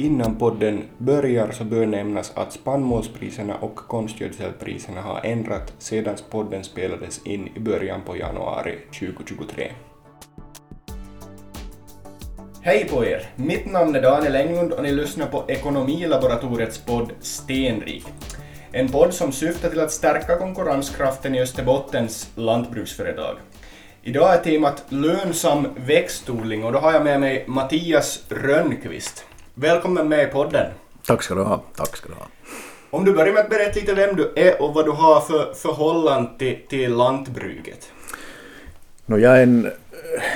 Innan podden börjar så bör nämnas att spannmålspriserna och konstgödselpriserna har ändrat sedan podden spelades in i början på januari 2023. Hej på er! Mitt namn är Daniel Englund och ni lyssnar på Ekonomilaboratoriets podd Stenrik. En podd som syftar till att stärka konkurrenskraften i Österbottens lantbruksföretag. Idag är temat lönsam växtodling och då har jag med mig Mattias Rönnqvist. Välkommen med i podden. Tack ska du ha. Tack ska du ha. Om du börjar med att berätta lite vem du är och vad du har för förhållande till, till lantbruket. No, jag är en,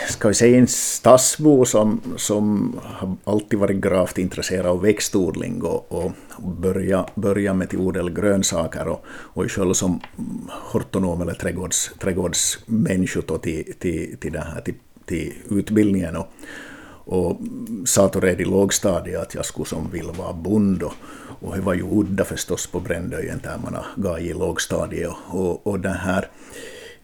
ska vi säga en stadsbo som, som har alltid varit gravt intresserad av växtodling och, och börja, börja med till odla grönsaker och, och själv som hortonom eller trädgårds, trädgårdsmänniska till, till, till, det här, till, till utbildningen. Och, och sa då redan i lågstadiet att jag skulle som vill vara bond och, det var ju udda förstås på Brändöjen där man gav i lågstadiet och, och, och den här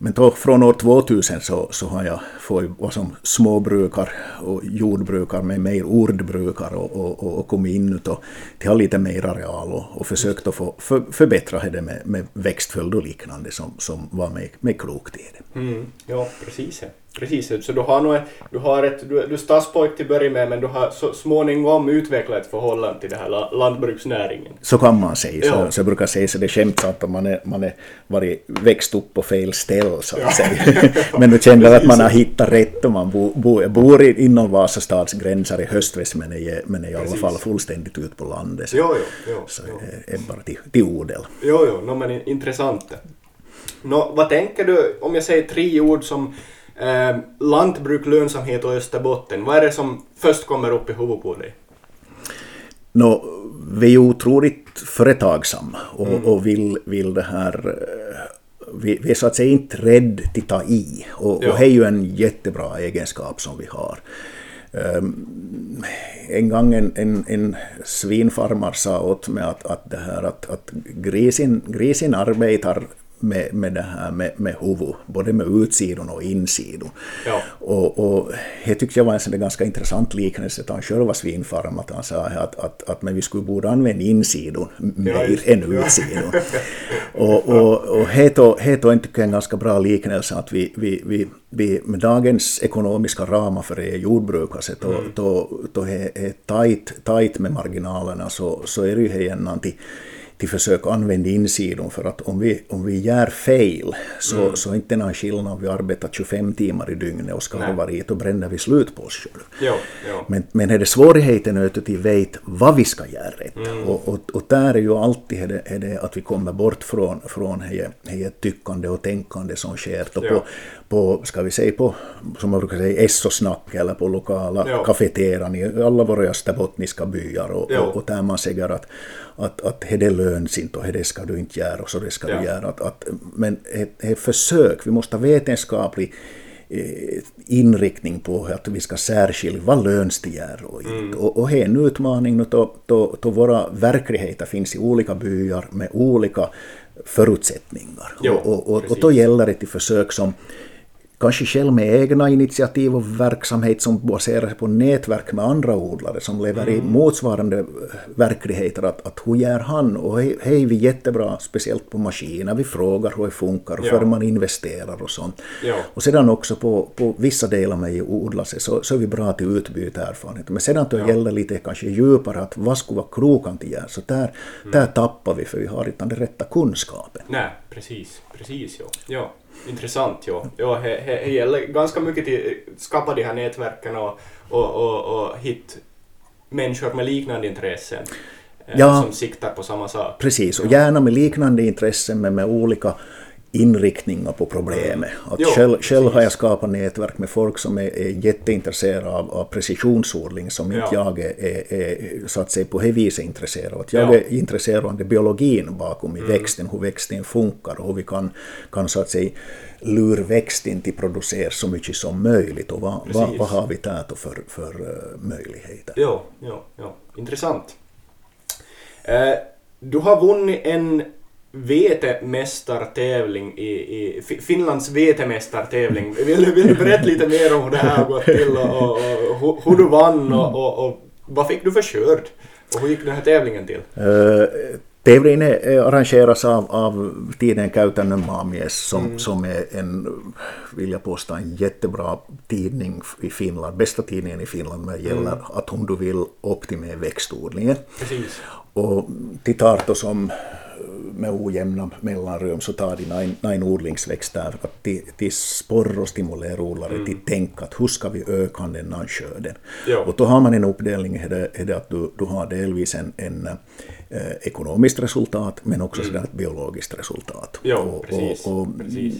men då från år 2000 så, så har jag fått vara som småbrukare och jordbrukare med mer ordbrukare och, och, och, och kommit in och till lite mer areal och, och försökt att få för, förbättra det med, med växtföljd och liknande som, som var med, med klokt i det. Mm, ja, precis. Precis, så du har, nog, du har ett, du, du är stadspojk till börja med men du har så småningom utvecklat ett förhållande till den här lantbruksnäringen. Så kan man säga, så, ja. så jag brukar säga så det skämtsamt att man är, man är varit, växt upp på fel ställe så att ja. säga. men du känner att man har hittat rätt och man bor, bo, bor inom Vasastads gränser i höstväst men är, men är i alla fall fullständigt ute på landet. Så, jo, jo, jo, så jo. är bara till, till odel. Jo, jo, no, men intressant. No, vad tänker du om jag säger tre ord som Eh, lantbruk, lönsamhet och Österbotten, vad är det som först kommer upp i huvudet på dig? No, vi är otroligt företagsamma och, mm. och vill, vill det här eh, vi, vi är så att säga inte rädda att ta i och, och det är ju en jättebra egenskap som vi har. Um, en gång en, en, en svinfarmare sa åt mig att, att, det här, att, att grisen, grisen arbetar med, med det här med, med huvud, både med utsidon och insidon. Ja. Och, och det tyckte jag var en sån ganska intressant liknelse till han själv var svinfarm, att han sa att, att, att men vi skulle borde använda insidon mer ja, än utsidon. och och, och det är en ganska bra liknelse att vi, vi, vi, vi med dagens ekonomiska ramar för er jordbrukare, så då, mm. då, då är, tajt, tajt med marginalerna så, så är det ju igen någonting till försök använda insidon för att om vi, om vi gör fel så, mm. så är inte någon skillnad om vi arbetar 25 timmar i dygnet och ska vara hit och bränner vi slut på oss själva. Men, men är det svårigheten är att vi vet vad vi ska göra rätt. Mm. Och, och, och där är ju alltid är det, är det att vi kommer bort från, från det tyckande och tänkande som sker. Ja. På, på, ska vi säga på, som man brukar säga, SO-snack eller på lokala ja. kafeterian i alla våra österbottniska byar och, och, och där man säger att, att, att det löns inte och det ska du inte göra och så det ska ja. du göra. Att, att, men ett försök, vi måste ha vetenskaplig eh, inriktning på att vi ska särskilja vad löns det gör och inte. Mm. Och, och det är en utmaning då, då, då våra verkligheter finns i olika byar med olika förutsättningar. Jo, och, och, och, och då gäller det till försök som kanske själv med egna initiativ och verksamhet som baserar sig på nätverk med andra odlare som lever mm. i motsvarande verkligheter. Att, att hur gör han? Och hej, vi jättebra, speciellt på maskiner. Vi frågar hur det funkar och ja. före man investerar och sånt. Ja. Och sedan också på, på vissa delar med odla sig så, så är vi bra till utbyte erfarenheter. Men sedan då ja. gäller lite kanske djupare att vad skulle vara klokan till göra. Så där, mm. där tappar vi för vi har inte den rätta kunskapen. Nej, precis. Precis, ja. ja. Intressant, ja. ja det gäller ganska mycket till skapa de här nätverken och, och, och, och hitta människor med liknande intressen eh, ja, som siktar på samma sak. Precis, och gärna med liknande intressen men med olika inriktningar på problemet. Att jo, själv, själv har jag skapat nätverk med folk som är, är jätteintresserade av, av precisionsodling som inte ja. jag är, är, är, så att säga på det viset intresserad av. Jag ja. är intresserad av biologin bakom i mm. växten, hur växten funkar och hur vi kan, kan så att säga lura växten till producera så mycket som möjligt och vad, vad, vad har vi där för, för uh, möjligheter. Ja, ja, ja. intressant. Uh, du har vunnit en vetemästartävling i, i Finlands vetemästartävling. Vill, vill du berätta lite mer om hur det här har gått till och, och, och hur du vann och, och, vad fick du för skörd? Och hur gick den här tävlingen till? Uh, tävlingen arrangeras av, av tidningen Käytännön Maamies som, mm. som är en, vill jag påstå, en jättebra tidning i Finland, bästa tidningen i Finland när det gäller mm. att om du vill optimera växtodlingen. Precis. Och tittar som med ojämna mellanrum så tar de näin odlingsväxter att de, de sporrar och stimulerar odlare mm. till tänka att hur ska vi öka den här skörden. Och då har man en uppdelning, är det, att du, du har delvis en, en eh, ekonomiskt resultat men också mm. ett biologiskt resultat. Ja, och, precis, och, och precis.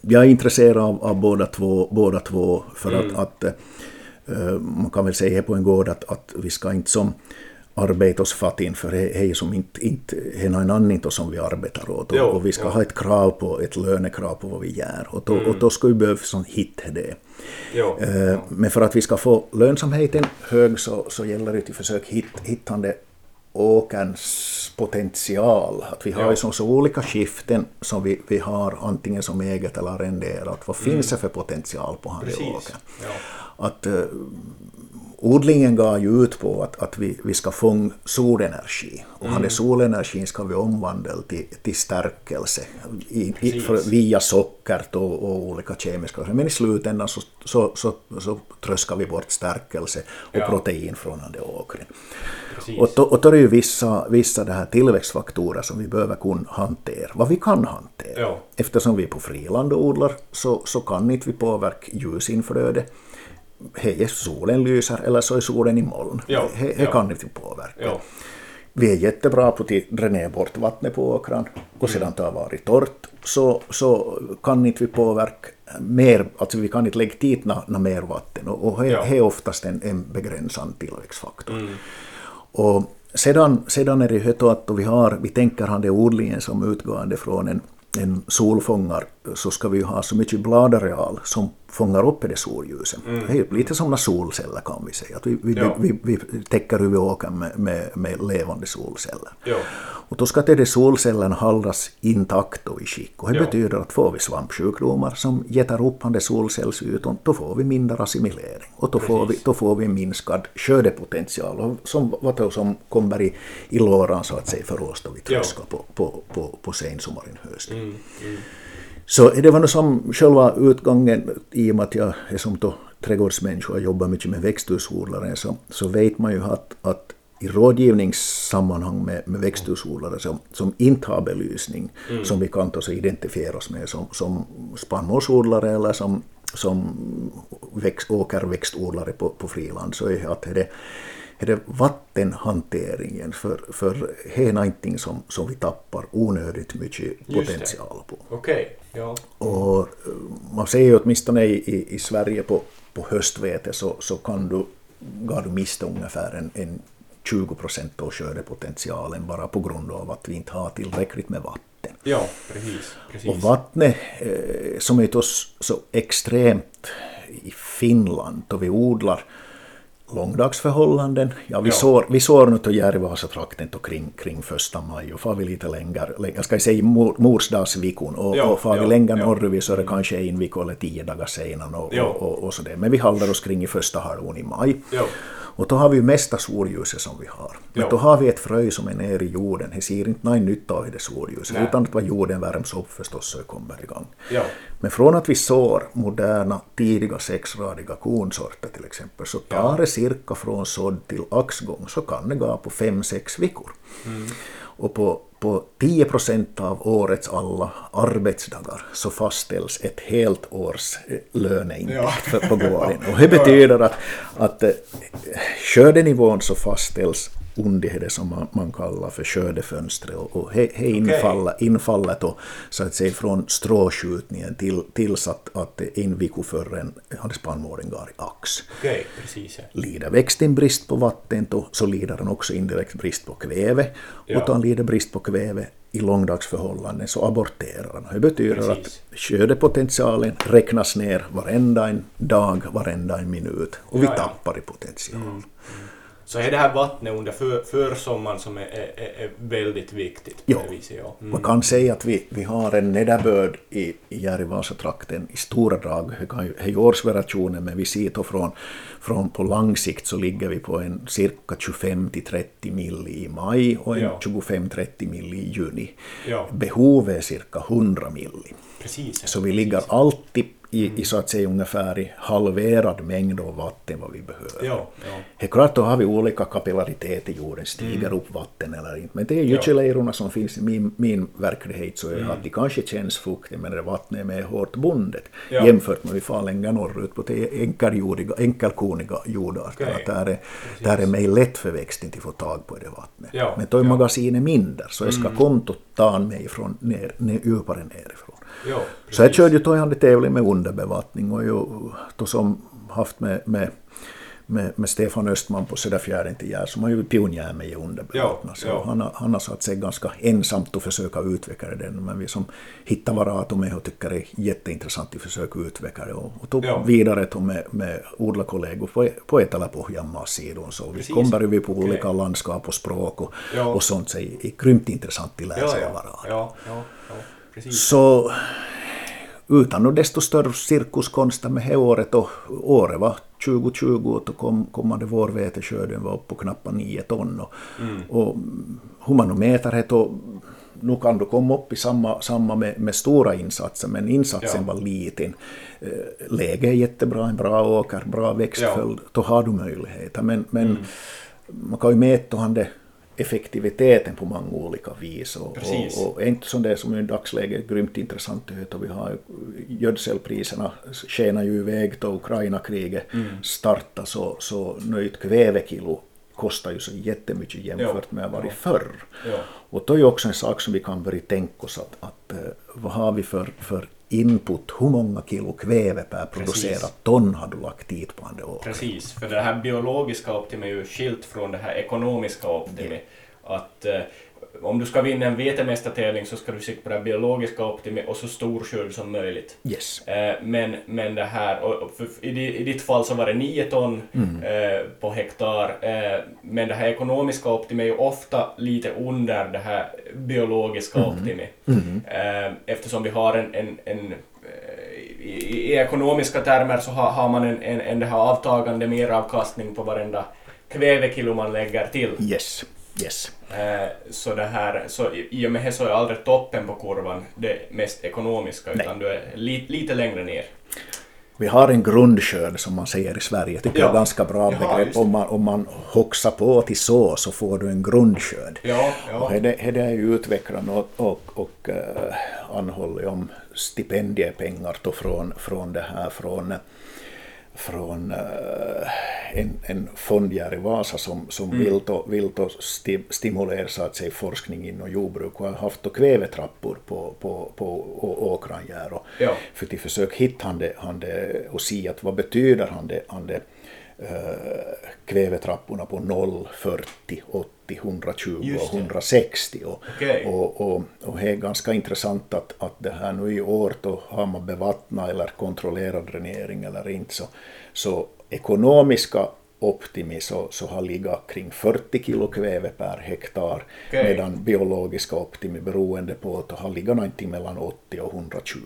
Jag är intresserad av, av båda, två, båda två för mm. att, att eh, man kan väl säga på en gård att, att vi ska inte som arbeta oss fatt in för det är som inte, inte en annan som vi arbetar åt. Och, och vi ska jo. ha ett krav på, ett lönekrav på vad vi gör. Och då, mm. och då ska vi behöva sån hit det. Jo, uh, men för att vi ska få lönsamheten hög så, så gäller det att försöka hit, hitta det åkerns potential. Att vi har ja. ju så, olika skiften som vi, vi har antingen som eget eller arrenderat. Vad mm. finns det för potential på den åkern? Ja. Att, uh, odlingen går ju ut på att, att vi, vi ska fånga solenergi och mm. den solenergin ska vi omvandla till, till stärkelse i, i, för, via socker och, och, olika kemiska men i slutändan så, så, så, så tröskar vi bort stärkelse och ja. protein från den åkern. Och, och då är det ju vissa, vissa det här tillväxtfaktorer som vi behöver kunna hantera, vad vi kan hantera. Ja. Eftersom vi är på friland och odlar så, så kan inte vi påverka ljusinflöde hej, solen lyser eller så är solen i moln. Ja, det ja. kan inte påverka. Ja. Vi är jättebra på att dränera bort vattnet på åkran och sedan det har varit torrt så, så kan inte vi påverka mer, alltså vi kan inte lägga dit något mer vatten och, det ja. är oftast en, en begränsad tillväxtfaktor. Mm. Och sedan, sedan är det ju att vi, har, vi tänker ha det odlingen som utgående från en en solfångare så ska vi ha så mycket bladareal som fångar upp det solljuset. Mm. Det är lite som solceller kan vi säga. Att vi, vi, ja. vi, vi täcker huvudåkern med, med, med levande solceller. Ja. Och då ska de solcellerna hållas intakt och i skick. Och det ja. betyder att får vi svampsjukdomar som getar upp solcellsytan, då får vi mindre assimilering. Och då får, vi, då får vi minskad skördepotential som, vad som kommer i, i låran så att säga för oss då vi tröskar på, på, på, på sensommaren, hösten. Mm. Mm. Så det var nog som själva utgången, i och med att jag är som då trädgårdsmänniska och jobbar mycket med växthusodlare, så, så vet man ju att, att i rådgivningssammanhang med, med växthusodlare som, som inte har belysning, mm. som vi kan då identifiera oss med som, som spannmålsodlare eller som, som växt, åkerväxtodlare på, på friland, så är att det är det vattenhanteringen, för, för det är någonting som, som vi tappar onödigt mycket potential på. Okay. Ja. Och eh, man ser ju åtminstone i, i, i Sverige på, på höstvete så, så kan du, går du miste ungefär en, en 20 procent av skördepotentialen bara på grund av att vi inte har tillräckligt med vatten. Ja, precis. precis. Och vattnet, eh, som är så extremt i Finland, då vi odlar långdagsförhållanden. Ja, vi, ja. Sår, vi sår nu till Järvasatrakten kring, kring första maj och far vi lite längre, jag ska säga mor, morsdagsvikon och, ja, och far vi längre ja, norrut så är det kanske en vecka eller tio dagar senare och, och, och, och sådär. Men vi håller oss kring i första halvån i maj. Och då har vi ju mesta solljuset som vi har. Men då har vi ett frö som är nere i jorden. Det ser inte någon nytta av det solljuset. Nej. Utan att vad jorden värms upp förstås så kommer igång. Ja. Men från att vi sår moderna tidiga sexradiga kornsorter till exempel så tar det cirka från sådd till axgång så kan det gå på fem sex veckor. Mm. Och på, på 10 procent av årets alla arbetsdagar så fastställs ett helt års eh, löneintäkt ja. på gården. Och det betyder att, att eh, skördenivån så fastställs det som man, man kallar för skördefönstret och, och he, he infallet, okay. infallet och, så att säga från stråskjutningen till, tills att, att en vecka förrän hade spannmålen i ax. Okay, precis, ja. Lider växten brist på vatten då, så lider den också indirekt brist på kväve ja. och då han lider brist på kväve i långdagsförhållanden så aborterar han. Det betyder Precis. att skördepotentialen räknas ner varenda en dag, varenda en minut och vi ja. tappar i potential. Mm. Mm. Så är det här vattnet under för, försommaren som är, är, är väldigt viktigt? Det viset, ja. Mm. Man kan säga att vi, vi har en nederbörd i, i Järvasatrakten i stora drag. Det är ju årsvariationen men vi ser då från, från på lång sikt så ligger vi på en cirka 25 till 30 mil i maj och en ja. 25-30 mil i juni. Ja. Behovet är cirka 100 mil. Precis, så vi ligger alltid i, i så att säga ungefär i halverad mängd av vatten vad vi behöver. Ja, ja. Det är klart, då har vi olika kapillaritet i jorden, stiger mm. upp vatten eller inte. Men det är gyttjelejorna som finns i min, min verklighet så är mm. att de kanske känns fuktiga men det vattnet är mer hårt bundet ja. jämfört med vi far längre norrut på enkelkorniga, enkelkorniga jordar. Okay. Där, är, där är mer lätt för växten att få tag på det vattnet. Ja, men då är magasinet mindre så jag ska mm. kontot ta mig från ner, ner, djupare nerifrån. Ja, så jag körde ju tävling med underbevattning och ju då som haft med, med, med, med Stefan Östman på Söderfjärden till Gär som har ju pionjär med underbevattna. Ja, ja. Han, han har satt sig ganska ensamt att försöka utveckla den men vi som hittar varandra med och tycker det är jätteintressant att försöka utveckla det och, och tog ja. vidare då med, med odlarkollegor på, på Etelä-Pohjanmaa-sidan så vi kommer vi på olika okay. landskap och språk och, och sånt så är, är grymt intressant att lära sig varandra. Precis. Så utan något desto större cirkuskonst med det året och året var 2020 och då kom, kommande vårveteskörden var uppe på knappt 9 ton. Och, mm. och hur man mäter det och nu kan du komma upp i samma, samma med, med stora insatser, men insatsen ja. var liten. Eh, läge är jättebra, en bra åker, bra växtföljd, ja. då har du möjligheter. Men, men mm. man kan ju mäta det effektiviteten på många olika vis. Och, och, och inte som det som i dagsläget är grymt intressant att vi har gödselpriserna skenar ju iväg då Ukraina-kriget mm. startade så, så nöjt kvävekilo kostar ju så jättemycket jämfört ja. med vad det förr. Ja. Och då är ju också en sak som vi kan börja tänka oss att, att eh, vad har vi för, för input, hur många kilo kväve per producerat ton har du lagt dit på andra år? Precis, för det här biologiska optimi är ju skilt från det här ekonomiska optimi. Ja. Att eh, om du ska vinna en vetemästartävling så ska du sikta på det biologiska optimi och så stor skörd som möjligt. Yes. Eh, men, men det här, och i, ditt fall så var det 9 ton mm. eh, på hektar, eh, men det här ekonomiska optimi är ju ofta lite under det här biologiska mm. optimi. Mm. Eh, eftersom vi har en, en, en i, i, ekonomiska termer så har, har man en, en, en det här avtagande meravkastning på varenda kvävekilo man lägger till. Yes. Yes. Eh, så, det här, så i och med det så är aldrig toppen på kurvan det mest ekonomiska, utan Nej. du är li, lite längre ner. Vi har en grundskörd som man säger i Sverige, jag tycker ja. det är ganska bra begrepp. Om man, om man hoxar på till så, så får du en grundskörd. Ja, ja. Och det, det är ju utvecklat och, och, och uh, anhållit om stipendiepengar då från, från det här, från från uh, en, en fondjär i Vasa som, som mm. vill, då, vill då sti, stimulera så att säga, forskning inom jordbruk och har haft då kvävetrappor på, på, på åkrangär. Och ja. För att försöka hitta han det, han det och se att vad betyder han det, han det kvävetrapporna på 0, 40, 80 120 och 160. Och, okay. och, och, och det är ganska intressant att, att det här nu i år då har man bevattnat eller kontrollerad dränering eller inte så, så ekonomiska optimi så, så har legat kring 40 kilo kväve per hektar okay. medan biologiska optimi beroende på att har legat någonting mellan 80 och 120.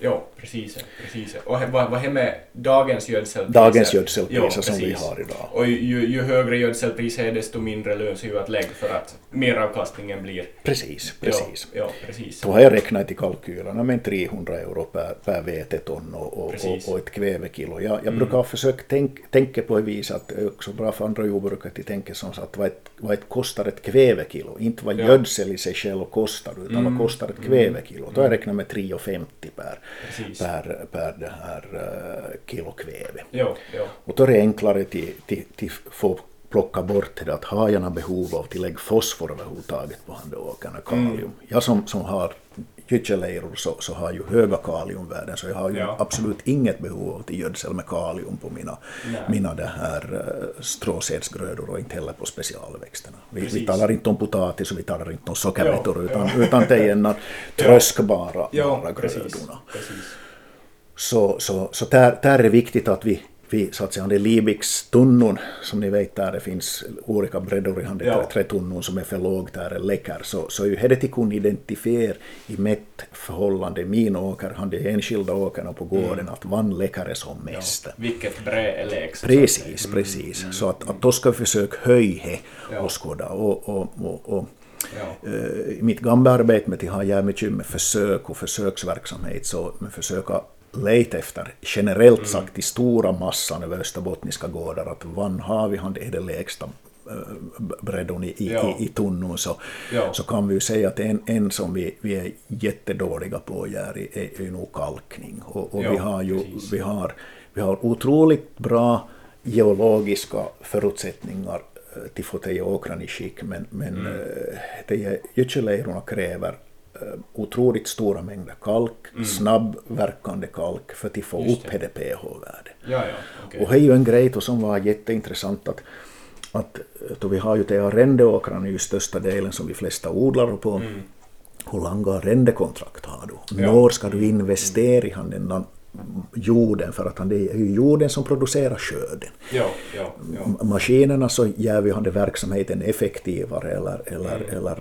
Jo, precis. precis. Och vad, vad med dagens gödselpriser? Dagens gödselpriser som vi har idag. Och ju, ju högre gödselpris är desto mindre lön sig ju att lägga för att meravkastningen blir... Precis, precis. Jo, jo, precis. Då har jag räknat i kalkylerna med 300 euro per, per veteton och, och, och, och, ett kvävekilo. Jag, jag mm. brukar försöka tänka tänk på ett vis att det är också bra för andra jordbrukare att tänka som så att vad, ett, vad ett kostar ett kvävekilo, inte vad ja. gödsel i sig själv kostar utan mm. vad kostar ett kvävekilo. Då har jag räknat med 3,50 per per, per det här uh, kilo kväve. Jo, jo. Och då är det enklare till, till, till få plocka bort det att har jag behov av att lägga fosfor överhuvudtaget på handåkarna, kalium. Mm. Jag som, som har gyttjelejror så, så har ju höga kaliumvärden så jag har ju ja. absolut inget behov av gödsel med kalium på mina, mina det här uh, stråsädsgrödor och inte heller på specialväxterna. Vi, vi talar inte om potatis och vi talar inte om sockerbetor utan, utan det är en tröskbara ja, grödorna. Precis, precis. Så, så, så där, där är det viktigt att vi vi så att säga, det Liebig's tunnor, som ni vet där det finns olika breddor i handen, ja. tre tunnor som är för lågt där eller läcker, så, så är det till kunna identifiera i mätt förhållande min åker, han de enskilda åkerna på gården, mm. att vann läckare som mest. Ja. Vilket brä är lägst? Precis, mm. precis. Mm. Så att, att då ska vi försöka höja ja. och och, och, och, och Ja. Eh, I mitt gamla arbete med att ha jag mycket med försök och försöksverksamhet så med försöka leta efter generellt mm. sagt i stora massan över österbottniska gårdar att vann har vi han det är det lägsta eh, bredden i, ja. i, i tunnor så, ja. så kan vi ju säga att en, en som vi, vi är jättedåliga på är, är, är nog kalkning. Och, och ja, vi, har ju, vi, har, vi har otroligt bra geologiska förutsättningar eh, till att få åkrarna i skick men, men mm. Eh, gödselleirorna kräver Eh, otroligt stora mängder kalk, mm. snabbverkande kalk för att få upp det pH-värdet. Ja, ja, okay. Och det är ju en grej som var jätteintressant att, att då vi har ju de arrendeåkrarna i största delen som vi flesta odlar på. Mm. Hur långa arrendekontrakt har du? Ja. När ska du investera i den jorden för att det är ju jorden som producerar skörden. Ja, ja, ja. Maskinerna så gör vi verksamheten effektivare eller, eller, mm. eller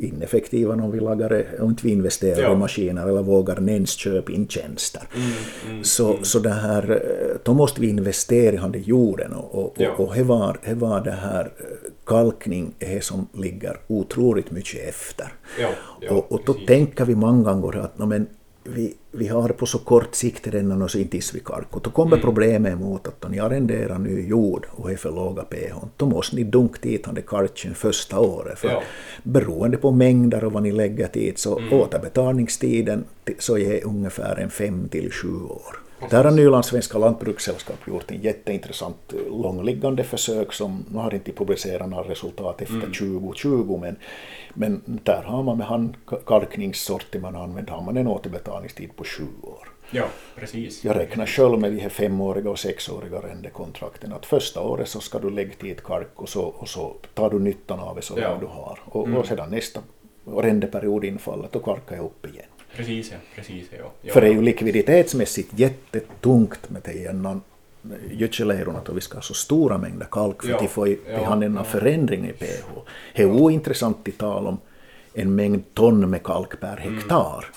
ineffektiva om vi lagar om inte vi investerar ja. i maskiner eller vågar ens köpa in tjänster. Mm, mm, så, mm. så det här, då måste vi investera i jorden och, och, ja. och, och det, var, det var det här eh, kalkning är som ligger otroligt mycket efter. Ja, och, och då precis. tänker vi många gånger att no, men, vi, vi har på så kort sikt redan vi kalk. Och då kommer mm. problemet mot att om ni arrenderar ny jord och är för låga pH, då måste ni dunka dit den kalken första året. För ja. Beroende på mängder och vad ni lägger dit så mm. återbetalningstiden så är ungefär en fem till sju år. Där har Nylandssvenska lantbrukssällskap gjort en jätteintressant eh, långliggande försök som nu har inte publicerat några resultat efter mm. 2020 men, men där har man med handkalkningssorter man använder har man en återbetalningstid på sju år. Ja, precis. Jag räknar själv med de här femåriga och sexåriga arrendekontrakten att första året så ska du lägga dit kalk och så, och så tar du nyttan av det så ja. du har och, mm. och sedan nästa arrendeperiod infaller då kalkar jag upp igen. Precis, ja. Precis, ja. ja. För det är ju likviditetsmässigt jättetungt med det genom gödselleirorna att vi ska ha så stora mängder kalk för ja, att få i ja, en ja. förändring i pH. Det är ointressant att tala om en mängd ton med kalk per mm. hektar mm.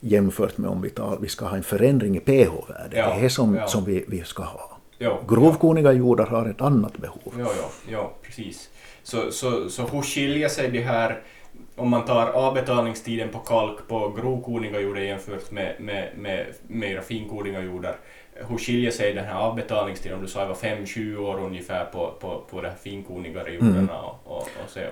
jämfört med om vi, tar, vi ska ha en förändring i pH-värde. Ja, det är det som, ja. som vi, vi ska ha. Ja, Grovkorniga jordar har ett annat behov. Ja, ja, ja precis. Så, så, så hur skiljer sig de här om man tar avbetalningstiden på kalk på grovkorniga jordar jämfört med, med, med mera finkorniga jordar hur skiljer sig den här avbetalningstiden, om du sa det var 5-20 år ungefär på, på, på de här finkornigare jordarna? Mm. Och, och,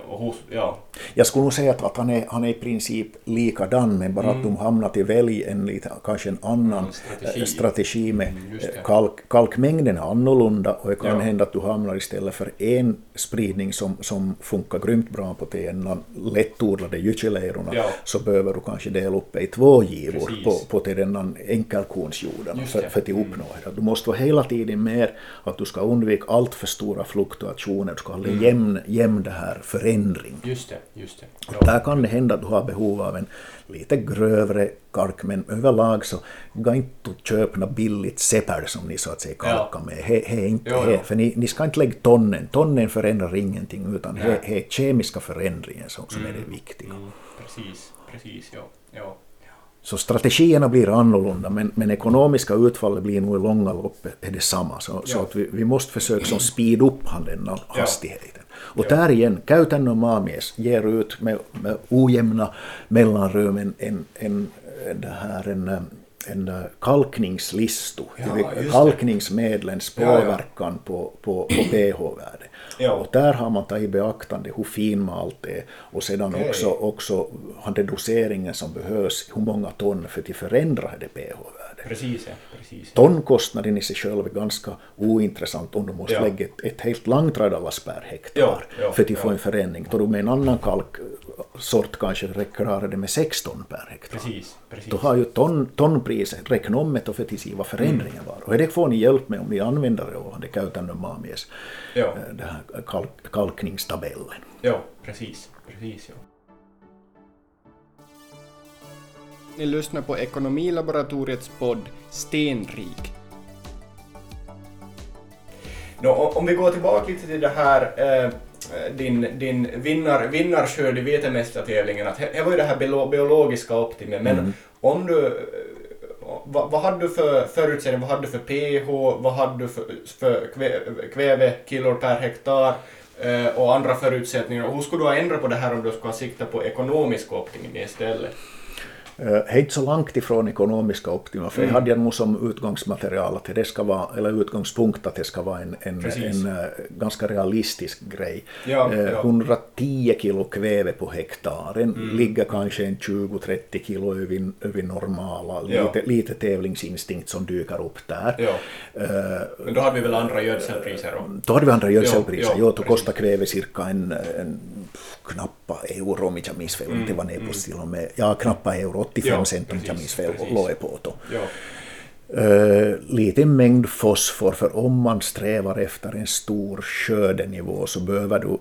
och, och ja. Jag skulle nog säga att, att han, är, han är i princip likadan, men bara mm. att de hamnat i välj en lite, kanske en annan mm, strategi. strategi med mm, kalk, kalkmängden är annorlunda och det kan ja. hända att du hamnar istället för en spridning som, som funkar grymt bra på den lättodlade gyttjeleirorna ja. så behöver du kanske dela upp det i två givor Precis. på, på till den enkelkornsjorden för, för att uppnå det. Du måste vara hela tiden mer att du ska undvika allt för stora fluktuationer, du ska ha mm. jämn, jämn det här förändring. Just det, just det. Och där kan det hända att du har behov av en lite grövre kalk, men överlag så gå inte och köpa något billigt separ som ni så att säga kalkar ja. med. He, he inte jo, he, för ni, ni ska inte lägga tonnen, tonnen förändrar ingenting utan det är kemiska förändringen som, som mm. är det viktiga. Mm. Precis, precis, ja. ja. Så strategierna blir annorlunda men, men ekonomiska utfallet blir nog i långa loppet detsamma. Så, ja. så att vi, vi måste försöka som speed upp den hastigheten. Och ja. där igen, käytännön maamies ger ut med, med ojämna mellanrum en, en, en, det här, en, en kalkningslisto, ja, kalkningsmedlens påverkan på, på, på pH-värdet. Ja. Och där har man tagit i beaktande hur finmalt det är och sedan okay. också, också den doseringen som behövs, hur många ton för att förändra det pH-värdet. Precis, ja. Precis. Tonnkostnaden i sig själv är ganska ointressant om du måste ja. lägga ett, ett helt langtradalass per hektar ja, för att få en förändring. Tar du med en annan kalksort kanske räcker det med 6 ton per hektar. Precis, precis. Då har ju ton, tonpriset räknat om med för att se vad förändringen var. Och det får ni hjälp med om ni använder det det käytännön maamies. Ja. Eh, det här kalk, kalkningstabellen. Ja, precis. precis ja. Ni lyssnar på Ekonomilaboratoriets podd Stenrik. Nå, om vi går tillbaka lite till det här eh, din, din vinnar, vinnarskörd i vetemästartävlingen, att det var ju det här biologiska optimet, men mm. om du vad, vad hade du för förutsättningar, vad hade du för pH, vad hade du för, för kvävekilor per hektar eh, och andra förutsättningar? Och hur skulle du ha ändrat på det här om du skulle ha siktat på ekonomisk optimering istället? Det är inte så långt ifrån ekonomiska optima, för mm. jag hade nog som utgångsmaterial att det ska vara, eller utgångspunkt att det ska vara en, en, en uh, ganska realistisk grej. Ja, uh, ja. 110 kilo kväve på hektaren mm. ligger kanske en 20-30 kilo över, över normala, ja. lite, lite tävlingsinstinkt som dyker upp där. Ja. Men då hade vi väl andra gödselpriser? Då hade vi andra gödselpriser, jo, då kostar kväve cirka en, en knappa euro om jag minns fel, mm, det var på mm. till och med, ja knappa euro, 85 ja, cent om jag minns fel, låg på då. Ja. Uh, liten mängd fosfor, för om man strävar efter en stor skördenivå så behöver du,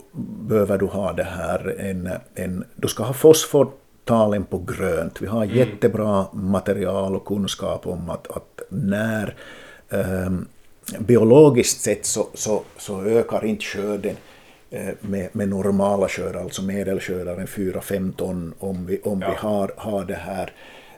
behöver du ha det här, en, en, du ska ha fosfortalen på grönt. Vi har mm. jättebra material och kunskap om att, att när um, biologiskt sett så, så, så ökar inte skörden med, med normala skördar, alltså medelskördar, 4-5 ton om vi, om ja. vi har, har det här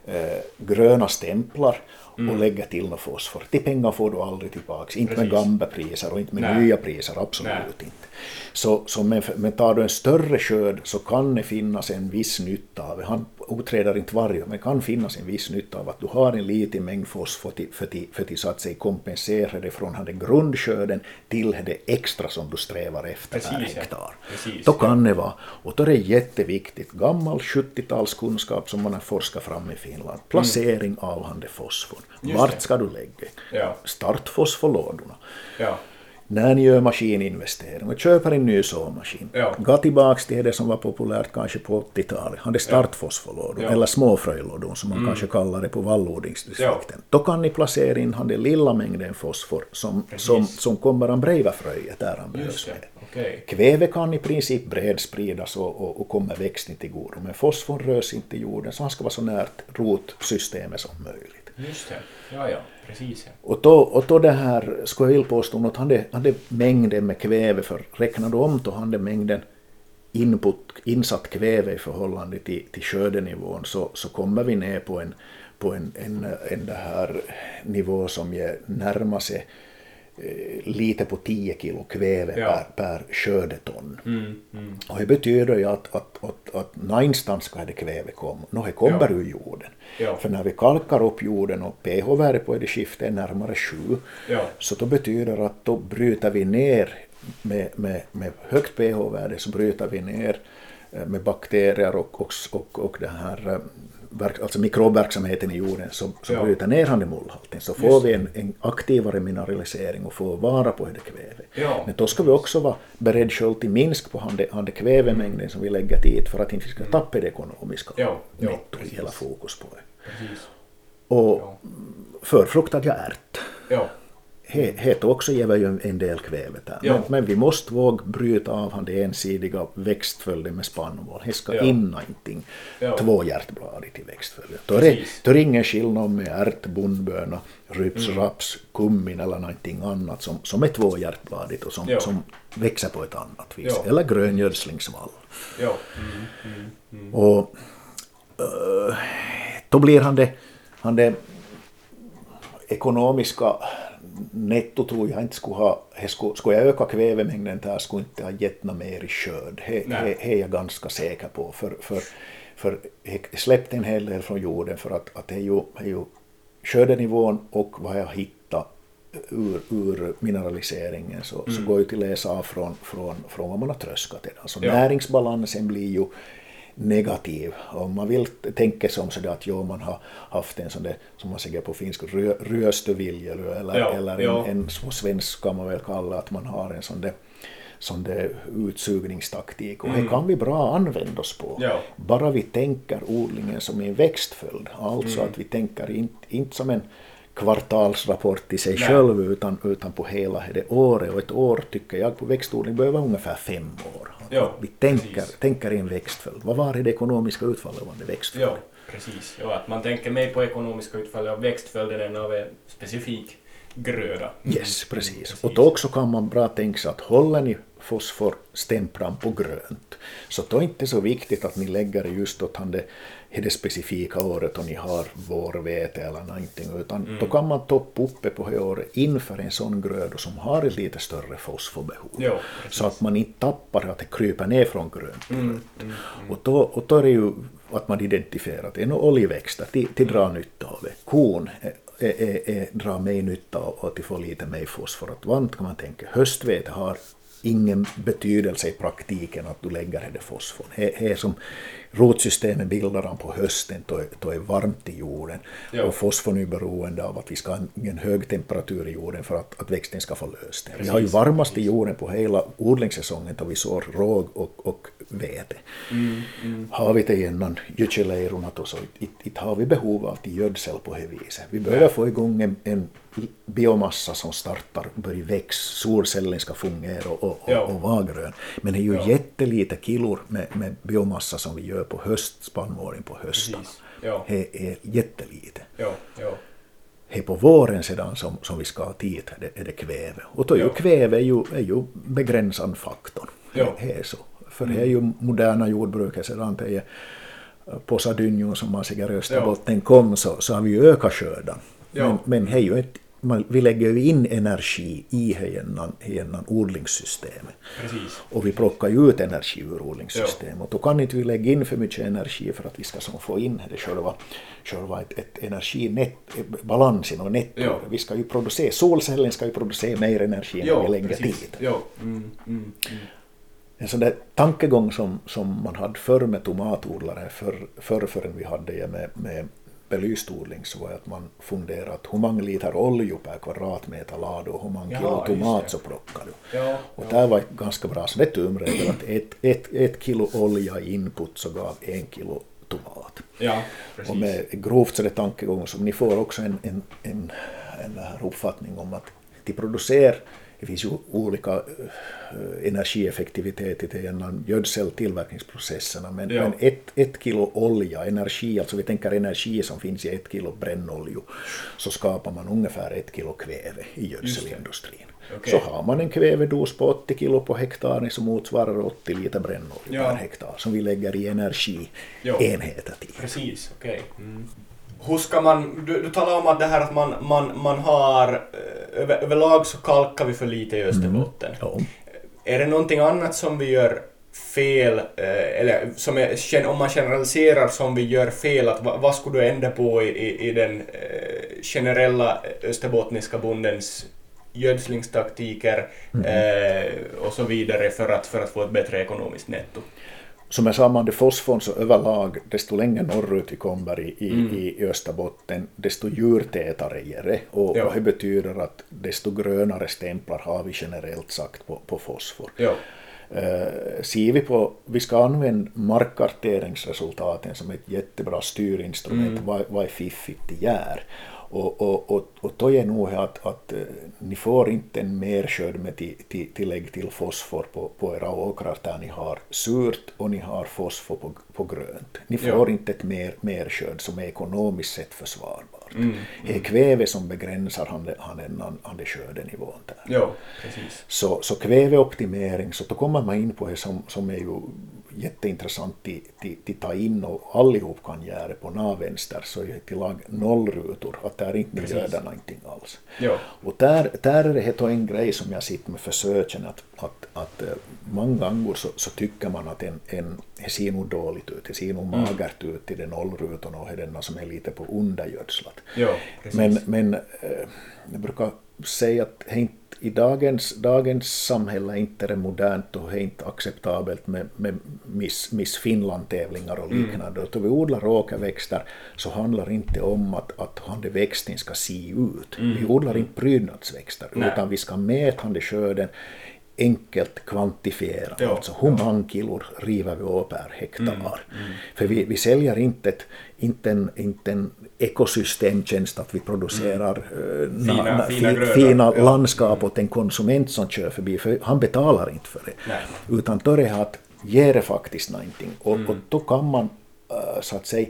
eh, gröna stämplar mm. och lägger till något fosfor. De pengar får du aldrig tillbaka, inte Precis. med gamla priser och inte med Nej. nya priser, absolut Nej. inte. Så, så men, men tar du en större skörd så kan det finnas en viss nytta av det. Han oträder inte varje, men kan finnas en viss nytta av att du har en liten mängd fosfor till, för, till, för till så att säga kompensera det från den grundskörden till det extra som du strävar efter Precis, per hektar. Precis, då kan det vara, och då är det jätteviktigt, gammal 70-talskunskap som man har forskat fram i Finland, placering mm. av hande fosfor. Vart ska du lägga? Ja. Startfosforlådorna. Ja när ni gör maskininvestering och köper en ny såmaskin, ja. gå tillbaka till det som var populärt kanske på 80-talet, hade startfosforlådor, ja. eller småfrölådor som man mm. kanske kallar det på vallodlingsdistrikten. Ja. Då kan ni placera in den lilla mängden fosfor som, som, som kommer att bredvid fröet där han behövs med. Okay. Kväve kan i princip bredspridas och, och, och kommer växten till godo, men fosfor rörs inte i jorden så han ska vara så närt rotsystemet som möjligt. Just det, ja ja, precis. Ja. Och, då, och då det här, skulle jag vilja påstå, att hade, hade mängden med kväve, för räknar du om då hade mängden input, insatt kväve i förhållande till, till skördenivån så, så kommer vi ner på en, på en, en, en det här nivå som närmar sig lite på 10 kilo kväve ja. per, per skördeton. Mm, mm. Och det betyder ju att, att, att, att någonstans ska det kväve komma. Nå, det kommer ja. ur jorden. Ja. För när vi kalkar upp jorden och pH-värdet på det skiftet är närmare 7, ja. så då betyder det att då bryter vi ner med, med, med högt pH-värde så bryter vi ner eh, med bakterier och, och, och, och det här eh, alltså mikrobverksamheten i jorden som, som ja. bryter ner handemolhalten så får Just. vi en, en, aktivare mineralisering och får vara på det kväve. Ja. Men då ska vi också vara beredda själv till minsk på hande, hande kvävemängden som vi lägger dit för att inte vi ska mm. tappa det ekonomiska ja. netto i hela fokus på det. Precis. Och ja. förfruktad jag ärt. Ja het också ger ju en del kväve där. Ja. Men, men, vi måste våga bryta av han det ensidiga växtföljden med spannmål. Det ska ja. in någonting ja. tvåhjärtbladigt i växtföljden. Då är, det, då är det ingen skillnad med ärt, bondböna, ryps, mm. raps, kummin eller någonting annat som, som är tvåhjärtbladigt och som, ja. som växer på ett annat vis. Eller gröngödslingsvall. Ja. Mm, mm, mm. och uh, då blir han det, han det ekonomiska netto tror jag inte skulle ha, skulle, skulle jag öka kvävemängden där skulle inte ha gett något mer i skörd. Det är jag ganska säker på. För, för, för jag släppte en hel del från jorden för att, att det är ju, är ju skördenivån och vad jag hittat ur, ur mineraliseringen så, mm. så går ju till läsa av från, från, från vad man har tröskat. Alltså ja. näringsbalansen blir ju negativ. Om man vill tänka sig om så att jo, man har haft en sån där, som man säger på finska, rö, eller, ja, eller en, ja. en, på svenska kan man väl kalla att man har en sån där sån där utsugningstaktik och mm. det kan vi bra använda oss på. Ja. Bara vi tänker odlingen som en växtföljd, alltså mm. att vi tänker inte, inte som en kvartalsrapport i sig Nej. själv utan, utan på hela det året och ett år tycker jag på växtodling behöver ungefär fem år. Ja, vi tänker, tänker i en växtföljd. Vad var det ekonomiska utfallet av en växtföljd? Ja, precis. Ja, att man tänker mer på ekonomiska utfallet av växtföljden än av en specifik gröda. Yes, precis. precis. Och då också kan man bra tänka sig att håller ni fosforstämplan på grönt, så då är det inte så viktigt att ni lägger det just åt det, det specifika året och ni har vårvete eller någonting, utan mm. då kan man toppa uppe på det året inför en sån gröda som har ett lite större fosforbehov. Jo, så att man inte tappar att det kryper ner från grönt till mm, rött. Mm, mm, och, då, och då är det ju att man identifierar att det är några oljeväxter till, till dra nytta av det. Korn är, är, är, drar mig nytta och att de får lite mer fosfor. Att vant kan man tänka, höstvete har ingen betydelse i praktiken att du lägger det fosforn. Det är som rotsystemet bildar han på hösten då, då är varmt i jorden. Jo. Och fosforn är beroende av att vi ska ha en hög temperatur i jorden för att, att växten ska få löst det. Vi har ju varmast i jorden på hela odlingssäsongen då vi sår råg och, och vete. Mm, mm. Har vi det innan gödselleirorna så inte har vi behov av till gödsel på det viset. Vi behöver få igång en, en biomassa som startar och börjar växa, solcellen ska fungera och, och, ja. och vara grön. Men det är ju ja. jättelite kilor med, med biomassa som vi gör på höstspannmålen på hösten. Ja. Det är jättelite. Ja. Ja. Det är på våren sedan som, som vi ska ha tid är det, är det kväve. Och då är ju kväve är ju, är ju begränsande faktorn. Ja. Det är så. För det är ju moderna jordbruket sedan det är Posadynjon som man säger i Österbotten kom så, så har vi ju ökat skörden. Ja. Men, men det är ju ett man, vi lägger ju in energi i odlingssystemet. Precis. Och vi plockar ju ut energi ur odlingssystemet. Ja. Och då kan inte vi lägga in för mycket energi för att vi ska som få in det själva, själva ett, ett energibalans i netto. Ja. Vi ska ju producera, solcellen ska ju producera mer energi än ja, vi lägger precis. tid. Ja. Mm, mm, mm. En sån där tankegång som, som man hade förr med tomatodlare, förr, förr förrän vi hade det med, med belyst odling så var att man funderade hur många liter olja per kvadratmeter lade och hur många kilo tomat så plockade du. Ja, och ja. det var ett ganska bra tumregel att ett, ett, ett kilo olja i input så gav en kilo tomat. Ja, och med grovt så det tankegång som ni får också en, en, en, en uppfattning om att de producerar det finns ju olika eh, energieffektivitet i gödseltillverkningsprocesserna, men, ja. men ett, ett kilo olja, energi, alltså vi tänker energi som finns i ett kilo brännolja, så skapar man ungefär ett kilo kväve i gödselindustrin. Okay. Så har man en kvävedos på 80 kilo på hektar som motsvarar 80 liter brännolja ja. per hektar som vi lägger i energienheter till. Precis, okej. Okay. Mm hur ska man, du, du talar om att det här att man, man, man har, eh, över, överlag så kalkar vi för lite i Österbotten. Mm. Ja. Är det någonting annat som vi gör fel, eh, eller som är, om man generaliserar som vi gör fel, att vad, vad skulle du ändra på i, i, i den eh, generella österbottniska bondens gödslingstaktiker mm. eh, och så vidare för att, för att få ett bättre ekonomiskt netto? Som jag sa, man det fosforn så överlag, desto längre norrut vi kommer i, i, mm. i Österbotten, desto djurtätare är det. Och, ja. och det betyder att desto grönare stämplar har vi generellt sagt på, på fosfor. Ja. Uh, ser vi på, vi ska använda markkarteringsresultaten som ett jättebra styrinstrument, mm. vad, vad är fiffigt det gör. Och, och, och, och då är nog att, att uh, ni får inte en merskörd med till, till, tillägg till fosfor på, på era åkrar där ni har surt och ni har fosfor på, på grönt. Ni får ja. inte ett mer, merskörd som är ekonomiskt sett försvarbart. Mm, mm. Det är kväve som begränsar han, han, han, han skördenivån där. Ja, precis. Så, så kväveoptimering, så då kommer man in på det som, som är ju jätteintressant att ta in och allihop kan göra det på navvänster så är till lag nollrutor, att där inte gör någonting alls. Ja. Och där, där är det en grej som jag sitter med försöken att, att, att eh, många gånger så, så, tycker man att en, en det ser nog dåligt ut, det ser nog mm. magert ut i den nollrutorna och det är den som är lite på undergödslat. Ja, men, men eh, jag brukar säga att inte i dagens, dagens samhälle är inte det modernt och är inte acceptabelt med, med Miss, Miss Finland-tävlingar och mm. liknande. Mm. Då vi odlar åkerväxter så handlar det inte om att, att växten ska se ut. Mm. Vi odlar inte prydnadsväxter Nej. utan vi ska mäta skörden enkelt kvantifiera, ja, alltså hur många kilor river vi av per hektar. Mm, mm, för vi, vi säljer inte, ett, inte, en, inte en ekosystemtjänst att vi producerar mm. fina, na, na, fina, fina ja. landskap åt en konsument som kör förbi, för han betalar inte för det. Nej. Utan då är det att ge det faktiskt någonting och, mm. och då kan man uh, så att säga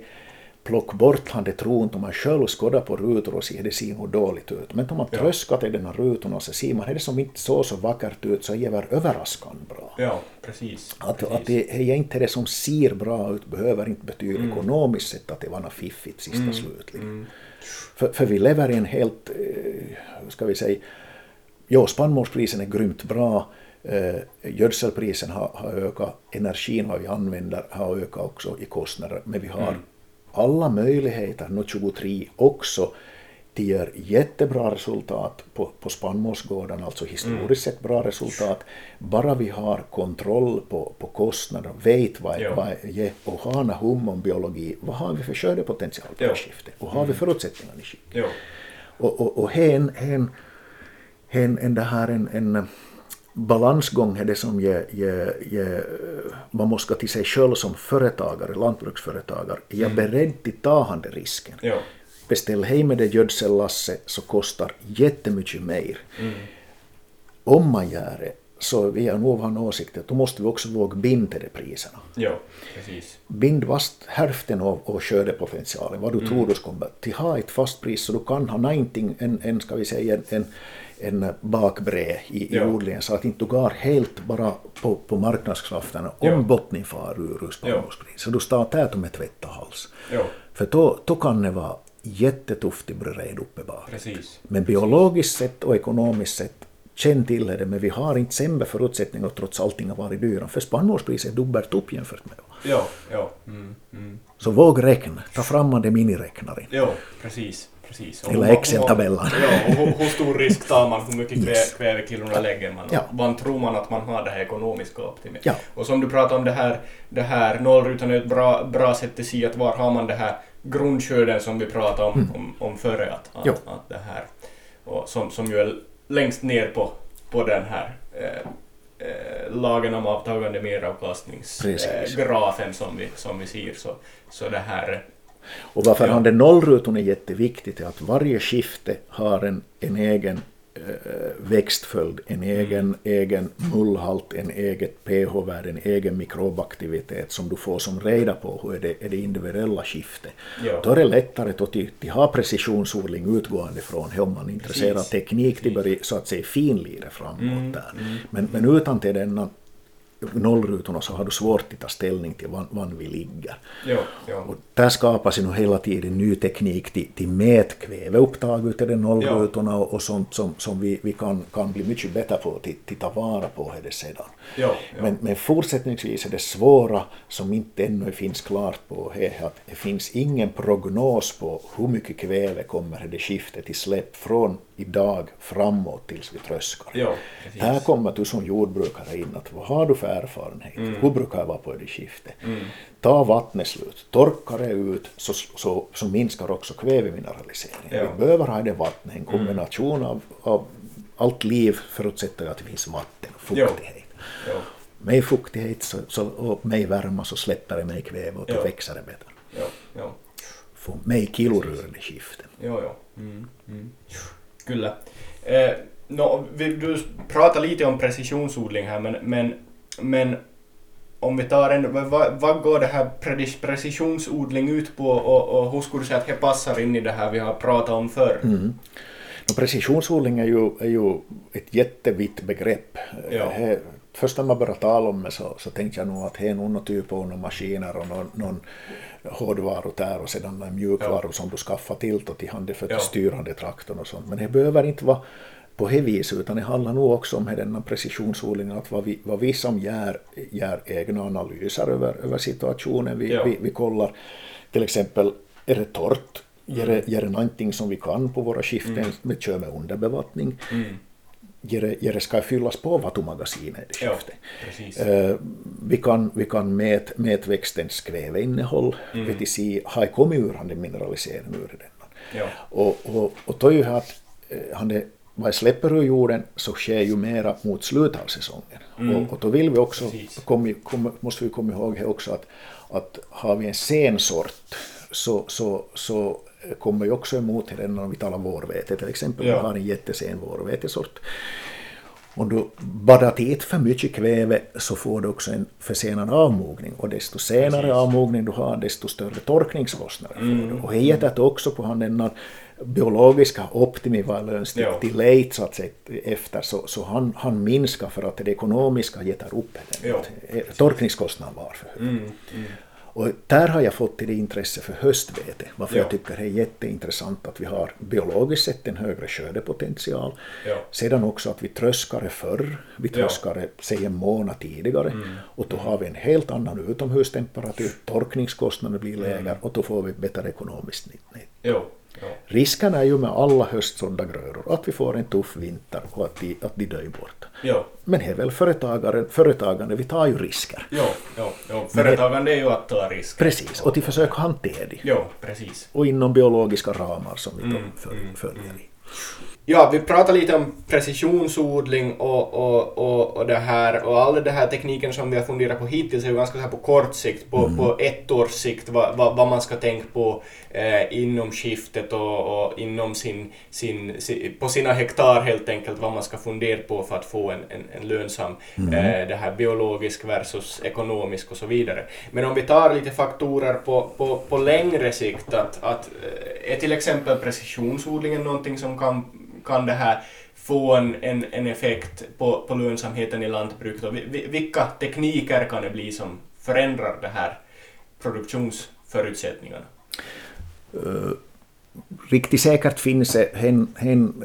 plocka bort han det tron om man själv skådar på rutor och ser det ser nog dåligt ut. Men om man ja. tröskar till den här rutorna så ser man det som inte så så vackert ut så är det överraskande bra. Ja, precis. Att, precis. att det är inte det som ser bra ut behöver inte betyda mm. ekonomiskt sett att det var något fiffigt sista mm. slutligen. Mm. För, för vi lever i en helt, eh, ska vi säga, ja spannmålsprisen är grymt bra, eh, gödselprisen har, har ökat, energin vad vi använder har ökat också i kostnader, men vi har mm. Alla möjligheter nu 23 också de gör jättebra resultat på, på spannmålsgårdarna, alltså historiskt sett bra resultat, bara vi har kontroll på, på kostnader, vet vad, ja. vad är och har en hum om biologi, vad har vi för skördepotential på ja. skiftet och har vi mm. förutsättningar i skiftet? Ja. Och, och, och en, en, en, en, det här, en, en balansgång är det som ger, ger, ger, man måste till sig själv som företagare, lantbruksföretagare, är jag mm. beredd till tagande risken? Ja beställ hem med det gödsellasset så kostar jättemycket mer. Mm. Om man gör det så vi har nog en åsikt att då måste vi också våga binda de priserna. Ja, precis. Bind fast hälften av, av skördepotentialen, vad du mm. tror du ska till ha ett fast pris så du kan ha någonting, en, en ska vi säga en, en, en bakbre i, ja. i odlingen så att inte du går helt bara på, på marknadskrafterna om ja. bottnen far ur spannmålspris. Ja. Så du startar med tvätta hals. Ja. För då, då kan det vara jättetufft i bred uppe bara. Precis. Men biologiskt sett och ekonomiskt sett, känn till det, men vi har inte sämre förutsättningar trots allting har varit dyra. För spannmålspriset är dubbelt upp jämfört med Ja, ja. Mm, mm. Så våg räkna, ta fram den miniräknaren. Ja, precis. Precis. Eller Excel-tabellen. Ja, och hur, hur, stor risk tar man, hur mycket yes. kvävekilona lägger man? Ja. Man tror man att man har det här ekonomiska optimet. Ja. Och som du pratar om det här, det här nollrutan är ett bra, bra sätt att se att var har man det här grundskörden som vi pratade om, mm. om, om före. Att, att, att, det här, och som, som ju är längst ner på, på den här eh, eh, lagen om avtagande meravkastningsgrafen som, vi, som vi ser. Så, så det här och varför ja. han den nollrutan är jätteviktigt är att varje skifte har en, en egen Eh, växtföljd, en egen, mm. egen mullhalt, en eget pH-värde, en egen mikrobaktivitet som du får som reda på hur är det, är det individuella skiftet. Ja. Då är det lättare att till, ha precisionsodling utgående från om man är intresserad av teknik, det börjar så att säga finlira framåt mm. där. Mm. Men, men utan till denna nollrutorna så har du svårt att ta ställning till var, var vi ligger. Ja, ja. Och där skapas ju hela tiden ny teknik till, till mätkväveupptag ute i nollrutorna ja. och, och sånt som, som vi, vi kan, kan bli mycket bättre på att ta vara på det sedan. Ja, men, men fortsättningsvis är det svåra som inte ännu finns klart på är att det finns ingen prognos på hur mycket kväve kommer det skiftet i släpp från idag framåt tills vi tröskar. Ja, Här kommer du som jordbrukare in att vad har du för erfarenhet? Mm. Hur brukar jag vara på det skiftet? Mm. Ta vattnet slut, torkar det ut så, så, så minskar också kvävemineraliseringen. Vi behöver ha det vattnet, en kombination mm. av, av allt liv förutsätter att det finns vatten och fuktighet. Ja. Ja. Med fuktighet så, så, och med värme så släpper det mer kväve och då växer det bättre. Ja. Ja. Få med kilorörande skiften. Ja, ja. Mm. Mm. Kyllä. Eh, no, du pratar lite om precisionsodling här, men, men, men om vi tar en, vad, vad går det här precisionsodling ut på och, och hur skulle du säga att det passar in i det här vi har pratat om förr? Mm. No, precisionsodling är ju, är ju ett jättevitt begrepp. Ja. He, först när man började tala om det så, så tänkte jag nog att det är någon typ av maskiner och någon, någon hårdvaror där och sedan mjukvaror ja. som du skaffar till till handen för ja. styrande traktorn och sånt. Men det behöver inte vara på det viset utan det handlar nog också om denna precisionsodling, att vad vi, vad vi som gör, gör egna analyser över, över situationen. Vi, ja. vi, vi kollar till exempel, är det torrt? Det, gör det någonting som vi kan på våra skiften, mm. med kör med underbevattning? Mm det ska fyllas på vattumagasinet i skiftet. Ja, uh, vi kan, vi kan mät, mäta växtens kväveinnehåll, mm. vi se, har kommit ur den mineraliseringen ur den. Ja. Och, och, och då är ju att uh, han det, vad släpper ur jorden så sker ju mera mot slutet av säsongen. Mm. Och, och, då vill vi också, kom, kom, måste vi komma ihåg här också att, att har vi en sen sort så, så, så kommer ju också emot den om vi talar vårvete till exempel. Ja. Vi har en jättesen vårvetesort. Om du badar dit för mycket kväve så får du också en försenad avmogning och desto senare Precis. avmogning du har desto större torkningskostnader får mm. du. Och det heter också på den biologiska optimivalens ja. delay så att säga, efter så, så han, han minskar för att det ekonomiska getar upp den. Ja. Torkningskostnaden var för hög. Mm. Mm. Och där har jag fått till det intresse för höstvete, varför ja. jag tycker det är jätteintressant att vi har biologiskt sett en högre skördepotential. Ja. Sedan också att vi tröskar det förr, vi tröskar det säg en månad tidigare mm. och då har vi en helt annan utomhustemperatur, torkningskostnader blir lägre mm. och då får vi bättre ekonomiskt nytt. Ja. Ja. Risken är ju med alla höstsådda grödor att vi får en tuff vinter och att de, att de dör bort. Ja. Men det är väl företagare, företagande, vi tar ju risker. Ja, ja, ja. företagande är ju att ta risker. Precis, och de försöker hantera det. Ja, precis. Och inom biologiska ramar som vi mm, mm, följer mm. i. Ja, vi pratar lite om precisionsodling och, och, och, och det här och all den här tekniken som vi har funderat på hittills är ju ganska så här på kort sikt, på, mm. på ett års sikt, vad, vad, vad, man ska tänka på eh, inom skiftet och, och inom sin, sin, sin, på sina hektar helt enkelt, vad man ska fundera på för att få en, en, en lönsam, mm. eh, det här biologisk versus ekonomisk och så vidare. Men om vi tar lite faktorer på, på, på längre sikt, att, att eh, är till exempel precisionsodlingen någonting som kan kan det här få en, en, en effekt på, på lönsamheten i lantbruket och vilka tekniker kan det bli som förändrar de här produktionsförutsättningarna? Uh, riktigt säkert finns det hen, hen,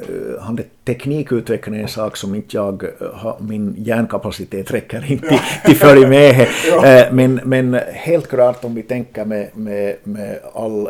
uh, teknikutveckling är en sak som inte jag har, min hjärnkapacitet räcker inte ja. till, följa med. ja. men, men helt klart om vi tänker med, med, med all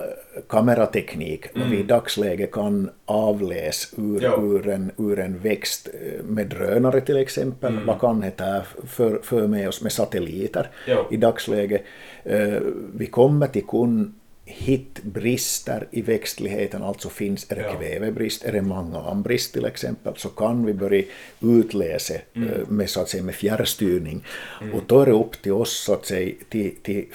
kamerateknik mm. vi i dagsläget kan avläsa ur, ur, en, ur en växt eh, med drönare till exempel. Mm. Vad kan det för, för med oss med satelliter jo. i dagsläget? Uh, vi kommer till kun hitta brister i växtligheten, alltså finns är det ja. kvävebrist, är det manganbrist till exempel, så kan vi börja utläsa mm. uh, med, så att säga, med fjärrstyrning. Mm. Och då är det upp till oss så att säga, till, till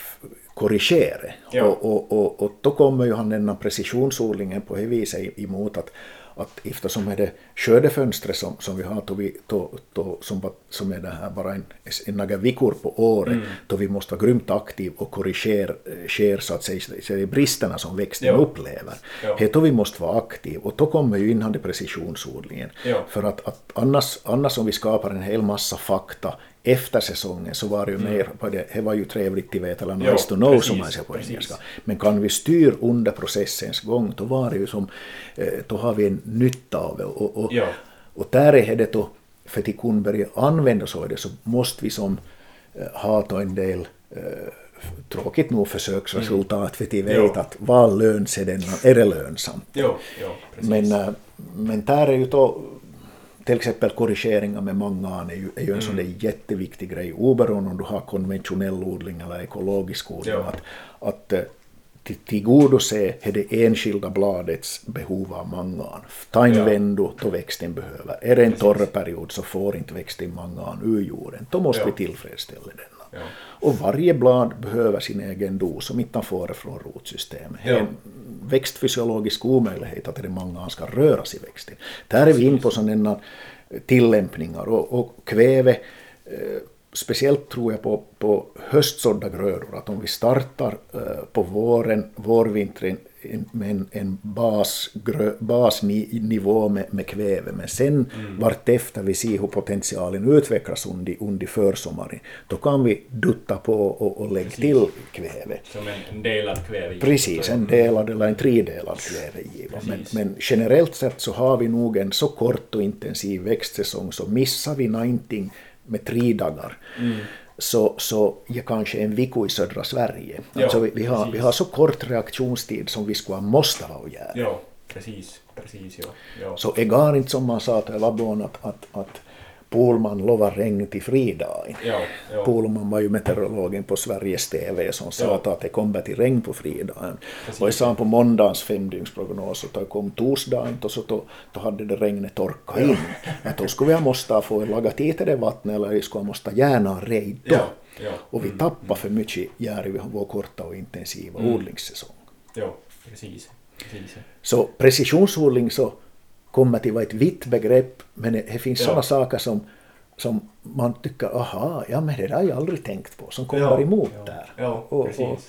korrigera. Ja. Och, och, och, och, då kommer ju han denna precisionsodlingen på det viset emot att, att eftersom är det skördefönstret som, som vi har, då vi, då, då, som, som är det här bara en, en några veckor på året, mm. då vi måste vara grymt aktiva och korrigera sker, så att säga, så det bristerna som växten ja. upplever. Ja. då vi måste vara aktiva och då kommer ju innan det precisionsodlingen. Ja. För att, att annars, annars om vi skapar en hel massa fakta efter säsongen så var det ju mm. mer, det var ju trevligt att veta, eller nice to know precis, som man säger på engelska. Men kan vi styra under processens gång, då var det ju som, eh, då har vi en nytta av det. Och, och, ja. och där är det då, för att kunna börja använda så, det, så måste vi som eh, ha då en del eh, tråkigt nog försöksresultat, mm. för att vi vet jo. att vad löns är, den, är det lönsamt. Jo, jo, men, men där är ju då till exempel korrigeringar med mangan är ju, är ju en mm. sån där jätteviktig grej, oberoende om du har konventionell odling eller ekologisk odling. Ja. Att, att eh, tillgodose det enskilda bladets behov av mangan. Ta en ja. vändo då växten behöver. Är det en torr period så får inte växten mangan ur jorden. Då måste ja. vi tillfredsställa denna. Ja. Och varje blad behöver sin egen dos som inte får det från rotsystemet. Ja. Växtfysiologisk omöjlighet att det mangan ska röra sig i växten. Där är vi in på sådana tillämpningar och, och kväve eh, speciellt tror jag på, på höstsådda grödor, att om vi startar eh, på våren, vårvintern med en, en bas, grö, basnivå med, med kväve, men sen mm. vartefter vi ser hur potentialen utvecklas under, under försommaren, då kan vi dutta på och, och lägga Precis. till kväve. Som en delad kvävegiva? Precis, en delad eller en tredelad kvävegiva. Men, men, generellt sett så har vi nog en så kort och intensiv växtsäsong så missar vi någonting med tre dagar. Mm. Så, så ja, kanske en vecka i södra Sverige. Ja, alltså vi, vi, har, vi har så kort reaktionstid som vi skulle måste ha att göra. Ja, precis. precis ja. Ja. Så det går inte som man sa till Labbon att, att, att Polman lovar regn till fridagen. Ja, ja. Polman var ju meteorologen på Sveriges TV som sa ja. att det kommer till regn på fridagen. Precis. Och jag sa på måndagens femdygnsprognos det kom torsdagen och så då, då hade det regnet torkat in. Att då skulle vi måste få laga till det vattnet eller skulle måste gärna rejd då. Och vi mm. tappar för mycket gör i vår korta och intensiva mm. odlingssäsong. Ja, precis. precis. Så precisionsodling så kommer till vara ett vitt begrepp, men det, det finns Ja. sådana saker som, som man tycker, aha, ja men det där har jag aldrig tänkt på, som kommer Ja, emot ja, där. ja, och, och, och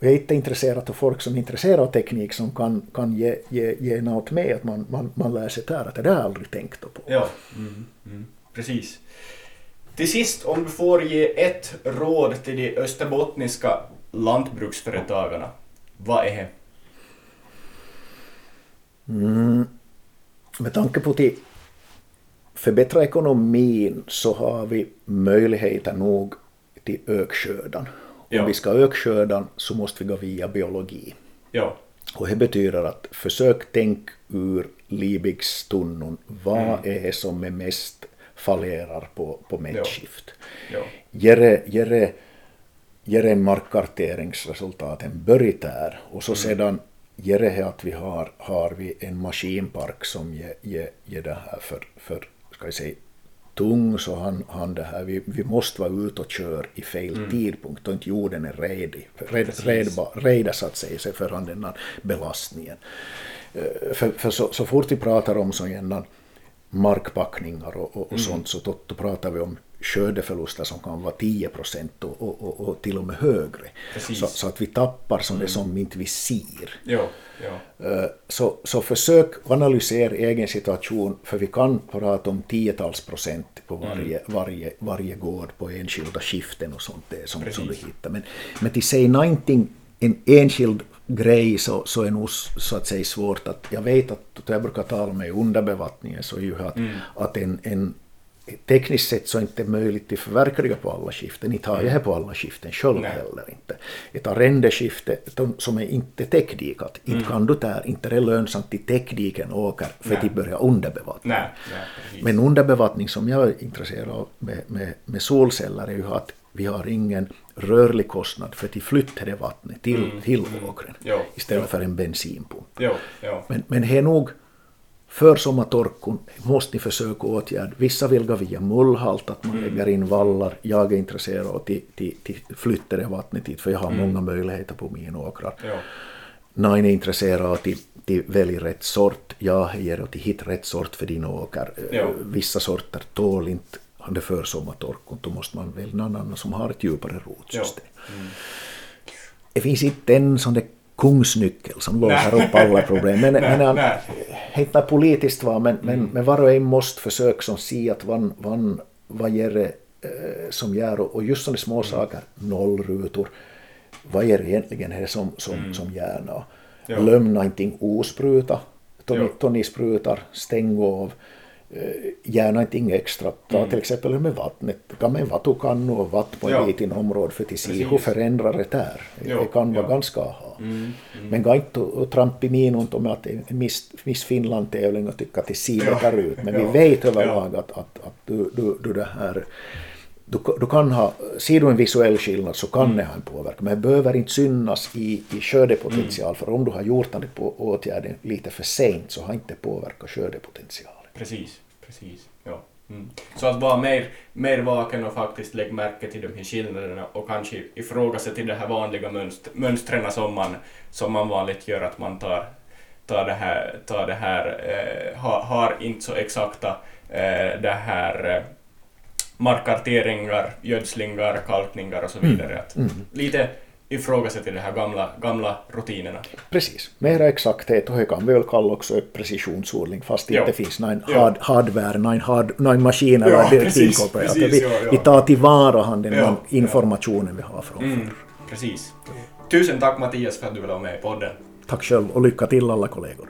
jag är inte intresserad av folk som är intresserade av teknik som kan, kan ge, ge, ge något med, att man, man, man lär sig där att det där har jag aldrig tänkt på. Ja, mm, mm, precis. Till sist, om du får ge ett råd till de österbottniska lantbruksföretagarna, vad är det? Mm. Med tanke på att förbättra ekonomin så har vi möjligheter nog till ökskördan. Om Ja. vi ska öka skördan så måste vi gå via biologi. Ja, Och det betyder att försök tänk ur Liebigs-tunnon. Vad Mm. är det som är mest fallerar på, på mättskift? ja, Göra, göra, göra en markkarteringsresultat, en början där. Och så sedan ger det att vi har, har vi en maskinpark som ger, ger, ger det här för, för ska jag säga, tung så han, han det här, vi, vi måste vara ute och köra i fel tidpunkt och inte jorden är redig, red, Precis. redba, reda så att säga sig för den här belastningen. Eh, För, för så, så fort vi pratar om sådana markpackningar och, och, och sånt så då, då pratar vi om skördeförluster som kan vara 10 procent och, och, och, till och med högre. Så, så att vi tappar som det som inte vi ser. ja, ja, Eh, Så, så försök analysera egen situation, för vi kan prata om tiotals procent på varje, varje, varje gård på enskilda skiften och sånt där som, som vi hittar. Men, men till säga någonting, en enskild grej så, så är nog så att säga svårt att, jag vet att jag brukar tala med underbevattningen så är ju att, att en, en Tekniskt sett så är det inte möjligt att förverkliga på alla skiften. Inte har jag det på alla skiften själv Nej. heller inte. Ett arrendeskifte de som är inte täckdikat, inte kan du där, inte det är lönsamt till täckdiken åker för Nej. att de börjar underbevattna. Men underbevattning som jag är intresserad av med, med, med solceller är ju att vi har ingen rörlig kostnad för att flytta det vattnet till, till åkern Ja, istället ja. för en bensinpump. Ja, ja, Men, men det är nog för sommartorkon måste ni försöka åtgärda. Vissa vill gå via mullhalt, att man lägger in vallar. Jag är intresserad av att till, till, till flytta det vattnet dit, för jag har många möjligheter på mina åkrar. ja, Någon är intresserad av att till, till välja rätt sort. Jag ger att hitta rätt sort för din åker. Ja. Vissa sorter tål inte det för sommartorkon. Då måste man välja någon annan som har ett djupare rotsystem. Det finns inte en sån där kungsnyckel som låser upp alla problem. Men, Nej, men nej. inte politiskt va, men, men, men var och en måste försöka som se att van, van, vad gör det eh, som gör? Och, och just sådana små saker, nollrutor, vad är det egentligen det som, som, som gör. Glöm någonting ospruta, då ni, då ni sprutar, stäng av, eh, gör någonting extra. Ta till exempel med vattnet, kan man en och vatt på Ja. en liten område för att se hur förändrar det där. Ja, Det kan vara ja. ganska aha. Men gå inte och, trampa i minut om att Miss, Miss Finland-tävling och tycka att det ser Ja, ut. Men ja, vi vet överlag att, att, att du, du, du det här du, du kan ha, ser du en visuell skillnad så kan det ha en påverkan, men det behöver inte synas i, i skördepotential, för om du har gjort den på åtgärden lite för sent så har inte påverkat skördepotentialen. Precis, precis, ja. Mm. Så att vara mer, mer vaken och faktiskt lägga märke till de här skillnaderna och kanske ifrågasätta de här vanliga mönst- mönstren som man, som man vanligt gör, att man tar, tar det här, tar det här eh, har, har inte så exakta eh, det här eh, markkarteringar, gödslingar, kalkningar och så vidare. Att Lite ifrågasätta de här gamla, gamla rutinerna. Precis, mera exakthet och det kan vi väl kalla också precisionsodling fast det inte finns någon hard, hardware, någon, hard, någon maskin eller direkt precis, vi, vi tar tillvara han den ja. informationen vi har framför. Mm, precis. Tusen tack Mattias för att du ville vara med i podden. Tack själv och lycka till alla kollegor.